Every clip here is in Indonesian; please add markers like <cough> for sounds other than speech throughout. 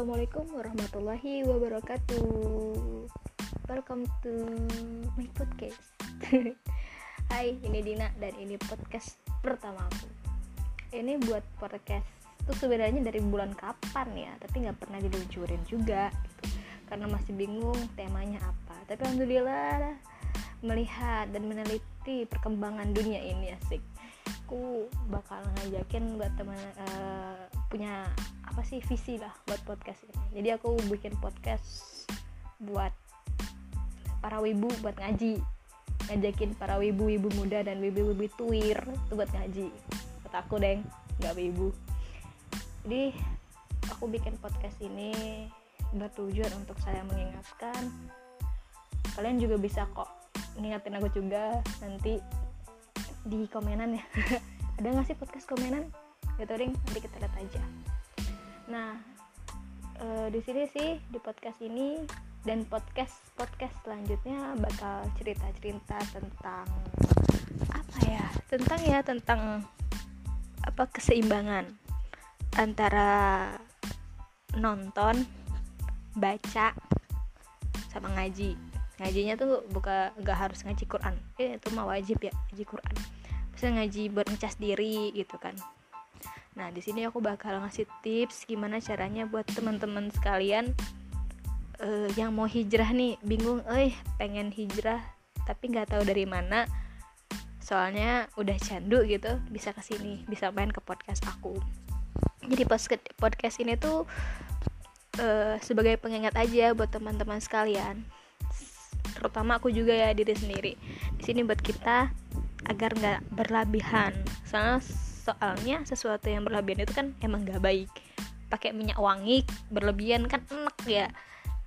Assalamualaikum warahmatullahi wabarakatuh. Welcome to my podcast. <laughs> Hai, ini Dina dan ini podcast pertama aku. Ini buat podcast itu sebenarnya dari bulan kapan ya Tapi nggak pernah diluncurin juga gitu. Karena masih bingung temanya apa. Tapi Alhamdulillah melihat dan meneliti perkembangan dunia ini asik. Aku bakal ngajakin buat teman uh, punya apa sih visi lah buat podcast ini. Jadi aku bikin podcast buat para wibu buat ngaji. Ngajakin para wibu-wibu muda dan wibu-wibu tuir itu buat ngaji. Buat aku deng. Nggak wibu. Jadi aku bikin podcast ini bertujuan untuk saya mengingatkan. Kalian juga bisa kok ngingatin aku juga nanti di komenan ya. <laughs> Ada nggak sih podcast komenan gitu ring nanti kita lihat aja. Nah e, di sini sih di podcast ini dan podcast podcast selanjutnya bakal cerita cerita tentang apa ya? Tentang ya tentang apa keseimbangan antara nonton baca sama ngaji. Ngajinya tuh buka nggak harus ngaji Quran. Eh, itu mah wajib ya ngaji Quran. Bisa ngaji buat ngecas diri gitu kan nah di sini aku bakal ngasih tips gimana caranya buat teman-teman sekalian uh, yang mau hijrah nih bingung eh pengen hijrah tapi nggak tahu dari mana soalnya udah candu gitu bisa ke sini bisa main ke podcast aku. Jadi podcast ini tuh uh, sebagai pengingat aja buat teman-teman sekalian. Terutama aku juga ya diri sendiri. Di sini buat kita agar nggak berlebihan. Soalnya soalnya sesuatu yang berlebihan itu kan emang nggak baik. Pakai minyak wangi berlebihan kan enak ya.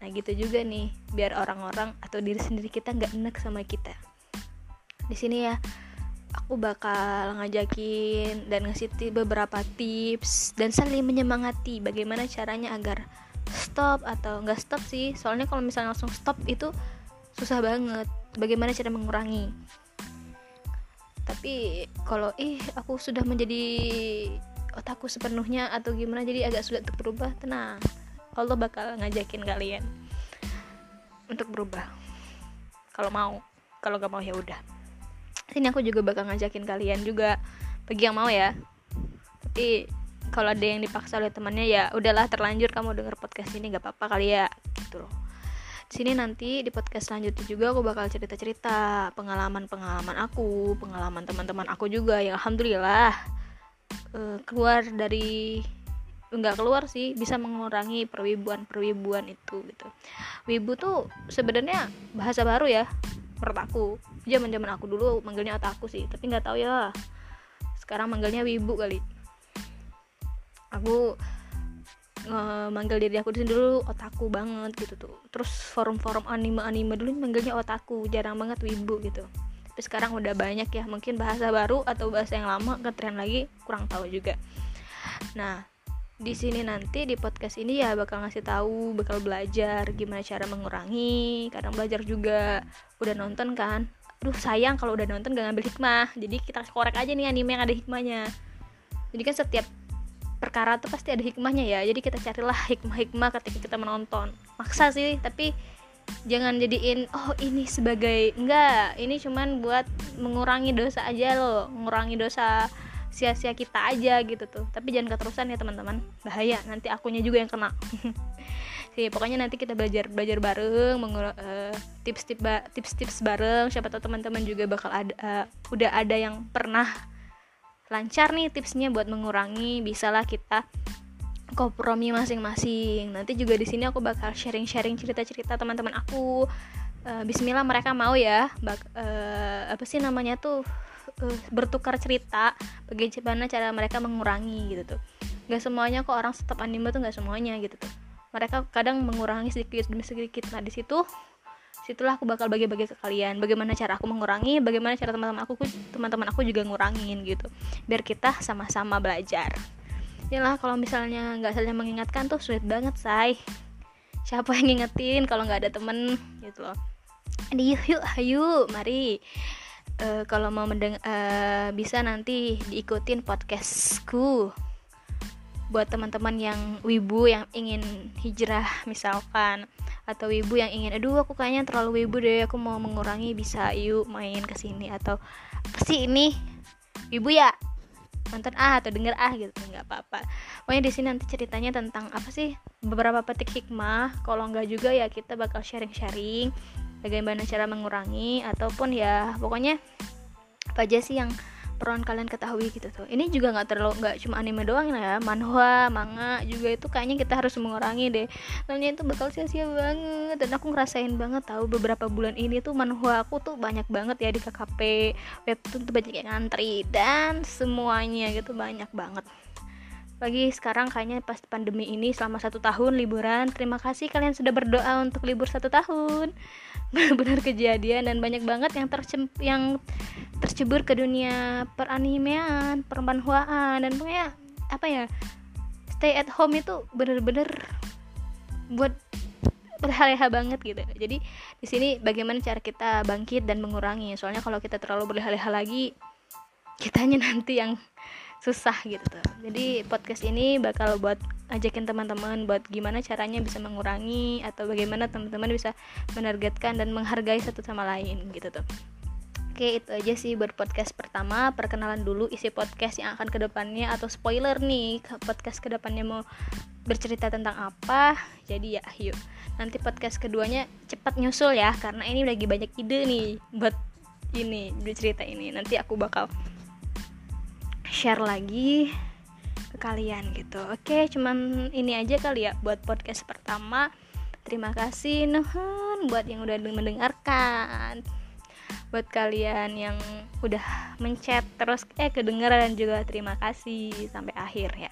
Nah gitu juga nih biar orang-orang atau diri sendiri kita nggak enak sama kita. Di sini ya aku bakal ngajakin dan ngasih beberapa tips dan saling menyemangati bagaimana caranya agar stop atau nggak stop sih. Soalnya kalau misalnya langsung stop itu susah banget. Bagaimana cara mengurangi tapi kalau ih aku sudah menjadi otakku sepenuhnya atau gimana jadi agak sulit untuk berubah tenang. Allah bakal ngajakin kalian untuk berubah. Kalau mau kalau gak mau ya udah. Sini aku juga bakal ngajakin kalian juga bagi yang mau ya. Tapi kalau ada yang dipaksa oleh temannya ya udahlah terlanjur kamu denger podcast ini gak apa-apa kali ya gitu loh sini nanti di podcast selanjutnya juga aku bakal cerita-cerita pengalaman-pengalaman aku, pengalaman teman-teman aku juga yang alhamdulillah uh, keluar dari enggak keluar sih bisa mengurangi perwibuan-perwibuan itu gitu. Wibu tuh sebenarnya bahasa baru ya menurut aku. Zaman-zaman aku dulu manggilnya otakku sih, tapi nggak tahu ya. Sekarang manggilnya wibu kali. Aku manggil diri aku di dulu otaku banget gitu tuh. Terus forum-forum anime-anime dulu manggilnya otaku jarang banget wibu gitu. Tapi sekarang udah banyak ya mungkin bahasa baru atau bahasa yang lama ngetren lagi kurang tahu juga. Nah di sini nanti di podcast ini ya bakal ngasih tahu bakal belajar gimana cara mengurangi kadang belajar juga. Udah nonton kan? Aduh sayang kalau udah nonton gak ngambil hikmah. Jadi kita korek aja nih anime yang ada hikmahnya. Jadi kan setiap perkara tuh pasti ada hikmahnya ya. Jadi kita carilah hikmah-hikmah ketika kita menonton. Maksa sih tapi jangan jadiin oh ini sebagai enggak ini cuman buat mengurangi dosa aja loh. Mengurangi dosa sia-sia kita aja gitu tuh. Tapi jangan keterusan ya teman-teman. Bahaya nanti akunya juga yang kena. <laughs> Sih pokoknya nanti kita belajar belajar bareng uh, tips-tips tips-tips bareng. Siapa tahu teman-teman juga bakal ada uh, udah ada yang pernah lancar nih tipsnya buat mengurangi bisalah kita kompromi masing-masing. Nanti juga di sini aku bakal sharing-sharing cerita-cerita teman-teman aku. Uh, Bismillah mereka mau ya bak uh, apa sih namanya tuh uh, bertukar cerita bagaimana cara mereka mengurangi gitu tuh. Nggak semuanya kok orang stop anime tuh nggak semuanya gitu tuh. Mereka kadang mengurangi sedikit demi sedikit. Nah di situ situlah aku bakal bagi-bagi ke kalian. Bagaimana cara aku mengurangi bagaimana cara teman-teman aku teman-teman aku juga ngurangin gitu. Biar kita sama-sama belajar. Inilah kalau misalnya nggak saling mengingatkan tuh sulit banget say. Siapa yang ngingetin kalau nggak ada temen gitu loh. Di yuk yuk ayo mari. Uh, kalau mau mendeng uh, bisa nanti diikutin podcastku. Buat teman-teman yang wibu yang ingin hijrah misalkan atau wibu yang ingin aduh aku kayaknya terlalu wibu deh aku mau mengurangi bisa yuk main ke sini atau apa sih ini? Wibu ya? Nonton ah atau denger ah gitu. Nggak apa-apa. Pokoknya di sini nanti ceritanya tentang apa sih beberapa petik hikmah. Kalau nggak juga ya kita bakal sharing-sharing bagaimana cara mengurangi ataupun ya pokoknya apa aja sih yang perlu kalian ketahui gitu tuh. Ini juga nggak terlalu nggak cuma anime doang ya manhwa manga juga itu kayaknya kita harus mengurangi deh. Soalnya itu bakal sia-sia banget. Dan aku ngerasain banget tahu beberapa bulan ini tuh manhwa aku tuh banyak banget ya di KKP webtoon tuh banyak yang ngantri dan semuanya gitu banyak banget lagi sekarang kayaknya pas pandemi ini selama satu tahun liburan. Terima kasih kalian sudah berdoa untuk libur satu tahun. <laughs> Benar-benar kejadian dan banyak banget yang tercem yang tercebur ke dunia peranimean permanhuaan dan pokoknya apa ya stay at home itu bener-bener buat berleha-leha banget gitu. Jadi di sini bagaimana cara kita bangkit dan mengurangi? Soalnya kalau kita terlalu berleha-leha lagi kitanya nanti yang susah gitu. Tuh jadi podcast ini bakal buat ajakin teman-teman buat gimana caranya bisa mengurangi atau bagaimana teman-teman bisa menargetkan dan menghargai satu sama lain gitu tuh. Oke itu aja sih buat podcast pertama. Perkenalan dulu isi podcast yang akan ke depannya Atau spoiler nih Podcast ke depannya mau bercerita tentang apa. Jadi ya yuk. Nanti podcast keduanya cepat nyusul ya Karena ini lagi banyak ide nih Buat ini bercerita ini. Nanti aku bakal share lagi ke kalian gitu. Oke cuman ini aja kali ya buat podcast pertama. Terima kasih nuhun buat yang udah mendengarkan. Buat kalian yang udah mencet terus eh kedengeran juga terima kasih sampai akhir ya.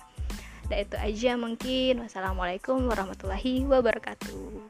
Dan itu aja mungkin. Wassalamualaikum warahmatullahi wabarakatuh